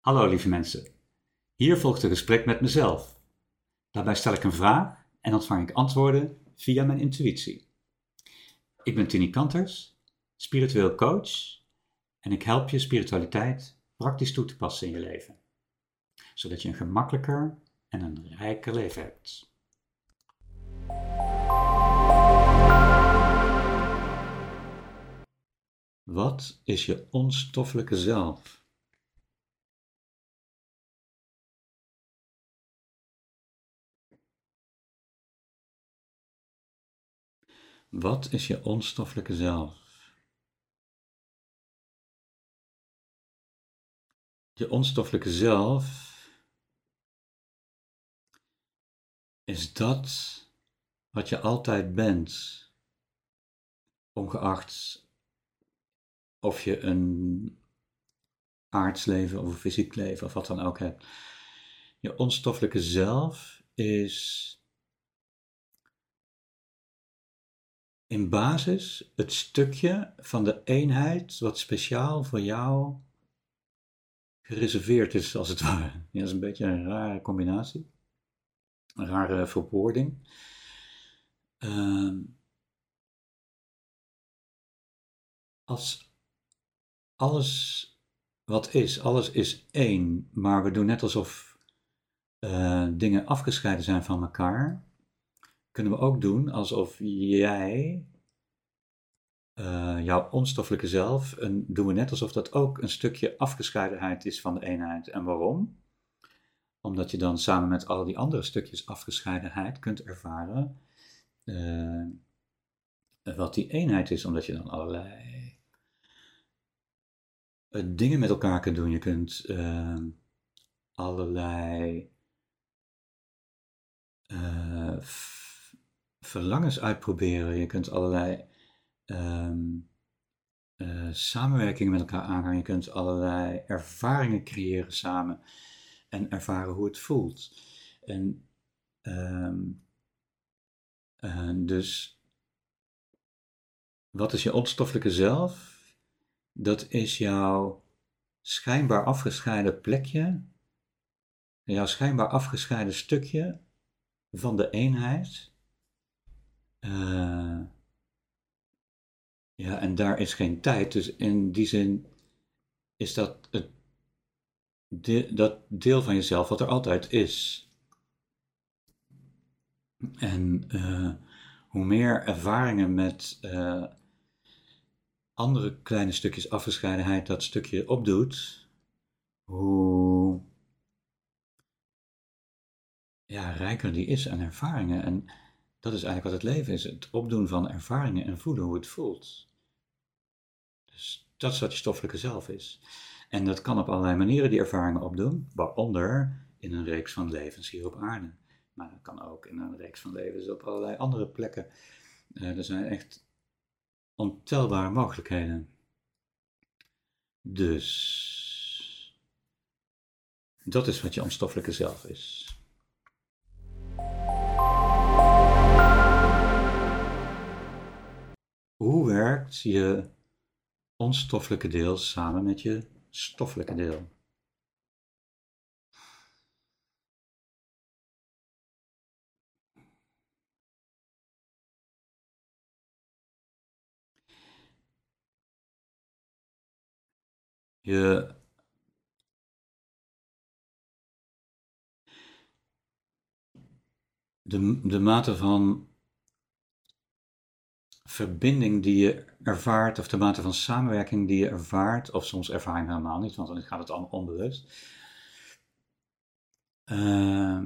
Hallo lieve mensen. Hier volgt een gesprek met mezelf. Daarbij stel ik een vraag en ontvang ik antwoorden via mijn intuïtie. Ik ben Tini Kanters, spiritueel coach en ik help je spiritualiteit praktisch toe te passen in je leven, zodat je een gemakkelijker en een rijker leven hebt. Wat is je onstoffelijke zelf? Wat is je onstoffelijke zelf? Je onstoffelijke zelf is dat wat je altijd bent, ongeacht of je een aards leven of een fysiek leven of wat dan ook hebt. Je onstoffelijke zelf is in basis het stukje van de eenheid wat speciaal voor jou gereserveerd is, als het ware. Ja, dat is een beetje een rare combinatie, een rare verwoording. Uh, als alles wat is, alles is één, maar we doen net alsof uh, dingen afgescheiden zijn van elkaar kunnen we ook doen alsof jij, uh, jouw onstoffelijke zelf, en doen we net alsof dat ook een stukje afgescheidenheid is van de eenheid. En waarom? Omdat je dan samen met al die andere stukjes afgescheidenheid kunt ervaren uh, wat die eenheid is, omdat je dan allerlei uh, dingen met elkaar kunt doen. Je kunt allerlei verlangens uitproberen. Je kunt allerlei um, uh, samenwerkingen met elkaar aangaan. Je kunt allerlei ervaringen creëren samen en ervaren hoe het voelt. En um, uh, dus wat is je onstoffelijke zelf? Dat is jouw schijnbaar afgescheiden plekje, jouw schijnbaar afgescheiden stukje van de eenheid uh, ja, en daar is geen tijd. Dus in die zin is dat het de, dat deel van jezelf wat er altijd is. En uh, hoe meer ervaringen met uh, andere kleine stukjes afgescheidenheid dat stukje opdoet, hoe ja, rijker die is aan ervaringen. En dat is eigenlijk wat het leven is: het opdoen van ervaringen en voelen hoe het voelt. Dus dat is wat je stoffelijke zelf is. En dat kan op allerlei manieren die ervaringen opdoen, waaronder in een reeks van levens hier op aarde. Maar dat kan ook in een reeks van levens op allerlei andere plekken. Uh, er zijn echt ontelbare mogelijkheden. Dus dat is wat je onstoffelijke zelf is. Hoe werkt je onstoffelijke deel samen met je stoffelijke deel? Je de, de mate van verbinding die je ervaart, of de mate van samenwerking die je ervaart, of soms ervaring helemaal niet, want dan gaat het allemaal onbewust. Uh,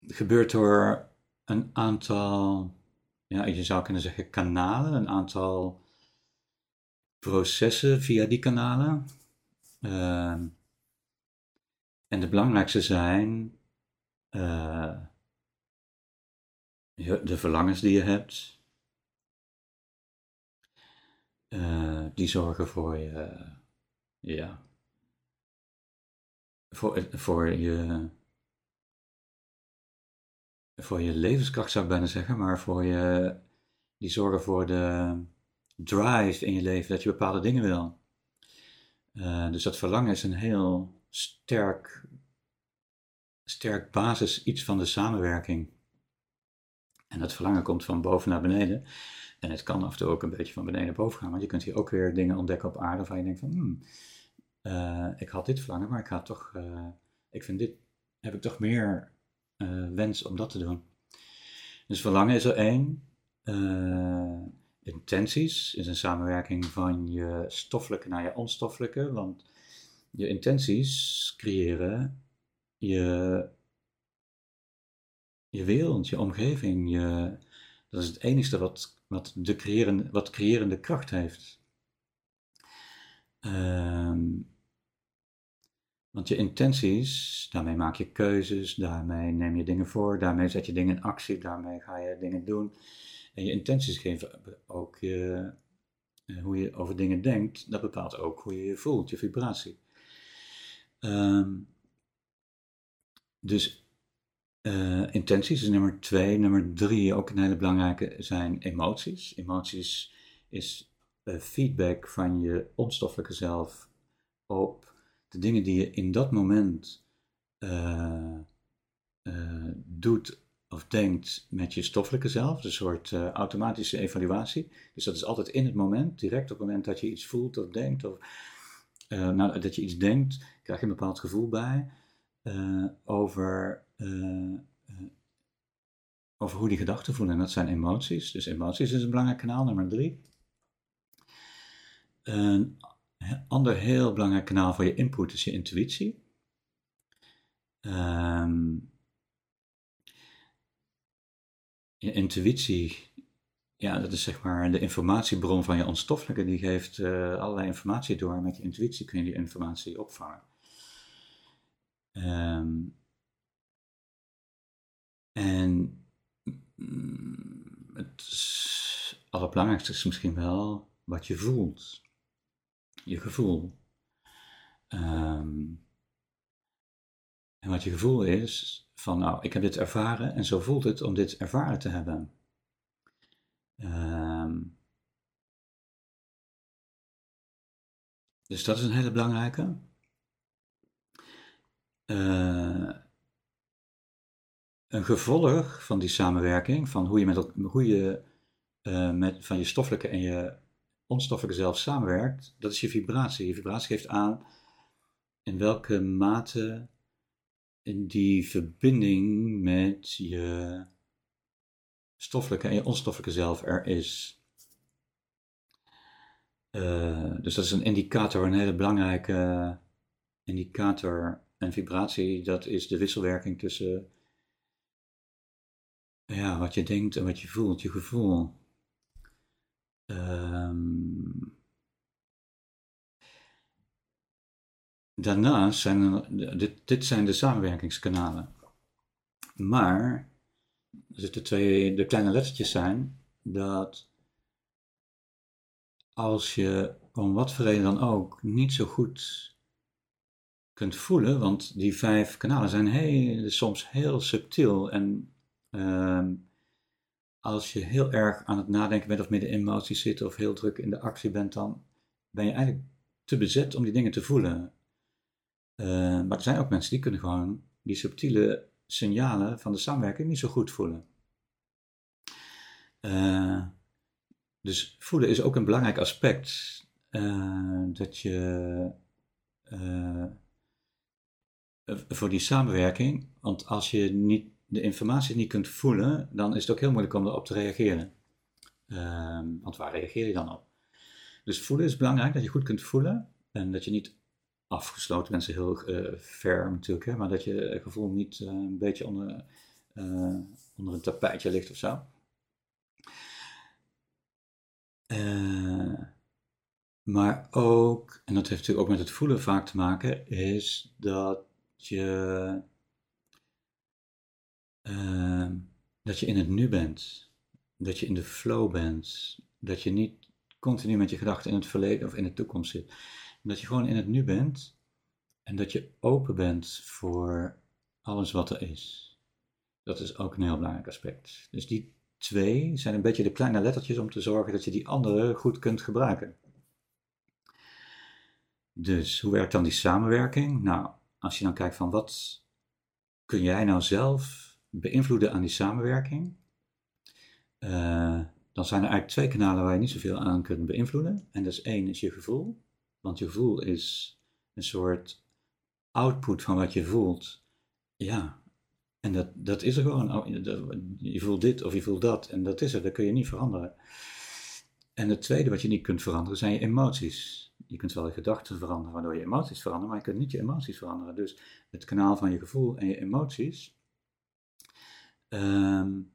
gebeurt door een aantal, ja, je zou kunnen zeggen kanalen, een aantal processen via die kanalen. Uh, en de belangrijkste zijn uh, de verlangens die je hebt, uh, die zorgen voor je, ja, voor, voor je, voor je levenskracht zou ik bijna zeggen, maar voor je, die zorgen voor de drive in je leven, dat je bepaalde dingen wil. Uh, dus dat verlangen is een heel sterk, sterk basis iets van de samenwerking. En dat verlangen komt van boven naar beneden. En het kan af en toe ook een beetje van beneden naar boven gaan. Want je kunt hier ook weer dingen ontdekken op aarde waar je denkt van... Hmm, uh, ik had dit verlangen, maar ik ga toch... Uh, ik vind dit... Heb ik toch meer uh, wens om dat te doen. Dus verlangen is er één. intenties is een samenwerking van je stoffelijke naar je onstoffelijke. Want je intenties creëren je, je wereld, je omgeving. Je, dat is het enige wat, wat, de wat creërende kracht heeft. Um, want je intenties, daarmee maak je keuzes, daarmee neem je dingen voor, daarmee zet je dingen in actie, daarmee ga je dingen doen. En je intenties geven ook eh, hoe je over dingen denkt, dat bepaalt ook hoe je je voelt, je vibratie. Um, dus uh, intenties is nummer twee. Nummer drie, ook een hele belangrijke, zijn emoties. Emoties is uh, feedback van je onstoffelijke zelf op de dingen die je in dat moment uh, doet of denkt met je stoffelijke zelf, een soort automatische evaluatie. Dus dat is altijd in het moment, direct op het moment dat je iets voelt of denkt, of nou, dat je iets denkt, krijg je een bepaald gevoel bij over over hoe die gedachten voelen. En dat zijn emoties. Dus emoties is een belangrijk kanaal, nummer drie. Een ander heel belangrijk kanaal voor je input is je intuïtie. Um, je intuïtie, ja, dat is zeg maar de informatiebron van je onstoffelijke. Die geeft uh, allerlei informatie door. Met je intuïtie kun je die informatie opvangen. Um, en mm, het allerbelangrijkste is misschien wel wat je voelt je gevoel. Um, en wat je gevoel is van, nou, ik heb dit ervaren en zo voelt het om dit ervaren te hebben. Um, dus dat is een hele belangrijke. Uh, een gevolg van die samenwerking, van hoe je, met, hoe je uh, met, van je stoffelijke en je onstoffelijke zelf samenwerkt, dat is je vibratie. Je vibratie geeft aan in welke mate die verbinding met je stoffelijke en je onstoffelijke zelf er is. Uh, dus dat is een indicator, een hele belangrijke indicator. En vibratie, dat is de wisselwerking tussen ja, wat je denkt en wat je voelt, je gevoel. Um, daarnaast zijn er, dit, dit zijn de samenwerkingskanalen. Maar, dus de twee de kleine lettertjes zijn dat als je om wat voor reden dan ook niet zo goed kunt voelen, want die vijf kanalen zijn heel, soms heel subtiel en um, als je heel erg aan het nadenken bent of midden in emoties zit of heel druk in de actie bent, dan ben je eigenlijk te bezet om die dingen te voelen. Uh, maar er zijn ook mensen die kunnen gewoon die subtiele signalen van de samenwerking niet zo goed voelen. Uh, dus voelen is ook een belangrijk aspect. Uh, dat je voor die samenwerking, want als je niet de informatie niet kunt voelen, dan is het ook heel moeilijk om erop te reageren. Ehm, want waar reageer je dan op? Dus voelen is belangrijk, dat je goed kunt voelen en dat je niet afgesloten bent, heel uh, ver natuurlijk, hè, maar dat je gevoel niet uh, een beetje onder, onder een tapijtje ligt of zo. maar ook, en dat heeft natuurlijk ook met het voelen vaak te maken, is dat je Ehm, dat je in het nu bent. Dat je in de flow bent. Dat je niet continu met je gedachten in het verleden of in de toekomst zit. Dat je gewoon in het nu bent. En dat je open bent voor alles wat er is. Dat is ook een heel belangrijk aspect. Dus die twee zijn een beetje de kleine lettertjes om te zorgen dat je die andere goed kunt gebruiken. Dus hoe werkt dan die samenwerking? Nou, als je dan kijkt van wat kun jij nou zelf beïnvloeden aan die samenwerking? Uh, dan zijn er eigenlijk twee kanalen waar je niet zoveel aan kunt beïnvloeden. En dat is één, is je gevoel. Want je gevoel is een soort output van wat je voelt. Ja, en dat, dat is er gewoon. Oh, je voelt dit of je voelt dat. En dat is er, dat kun je niet veranderen. En het tweede wat je niet kunt veranderen zijn je emoties. Je kunt wel je gedachten veranderen, waardoor je emoties veranderen, maar je kunt niet je emoties veranderen. Dus het kanaal van je gevoel en je emoties, um,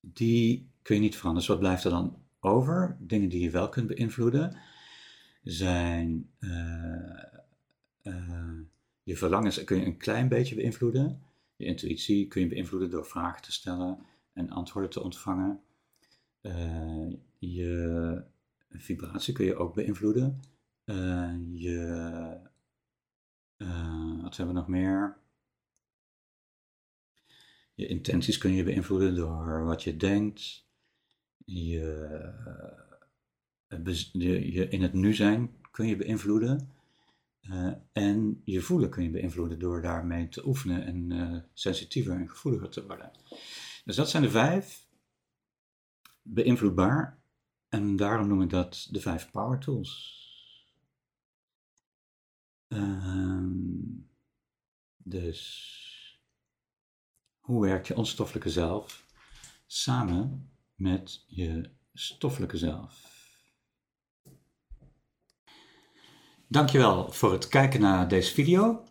die kun je niet veranderen. Dus wat blijft er dan over? Dingen die je wel kunt beïnvloeden zijn uh, uh, je verlangens kun je een klein beetje beïnvloeden. Je intuïtie kun je beïnvloeden door vragen te stellen en antwoorden te ontvangen. Uh, je vibratie kun je ook beïnvloeden. je, wat hebben we nog meer? Je intenties kun je beïnvloeden door wat je denkt. Je, je, je in het nu zijn kun je beïnvloeden. Uh, en je voelen kun je beïnvloeden door daarmee te oefenen en uh, sensitiever en gevoeliger te worden. Dus dat zijn de vijf beïnvloedbaar. En daarom noem ik dat de vijf power tools. Uh, dus hoe werkt je onstoffelijke zelf samen met je stoffelijke zelf? Dankjewel voor het kijken naar deze video.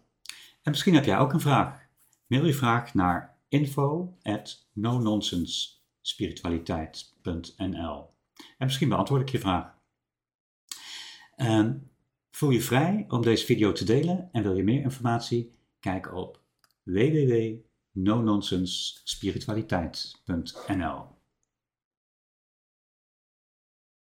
En misschien heb jij ook een vraag. Mail je vraag naar info at nononsensespiritualiteit.nl En misschien beantwoord ik je vraag. En voel je vrij om deze video te delen en wil je meer informatie? Kijk op www.nononsensespiritualiteit.nl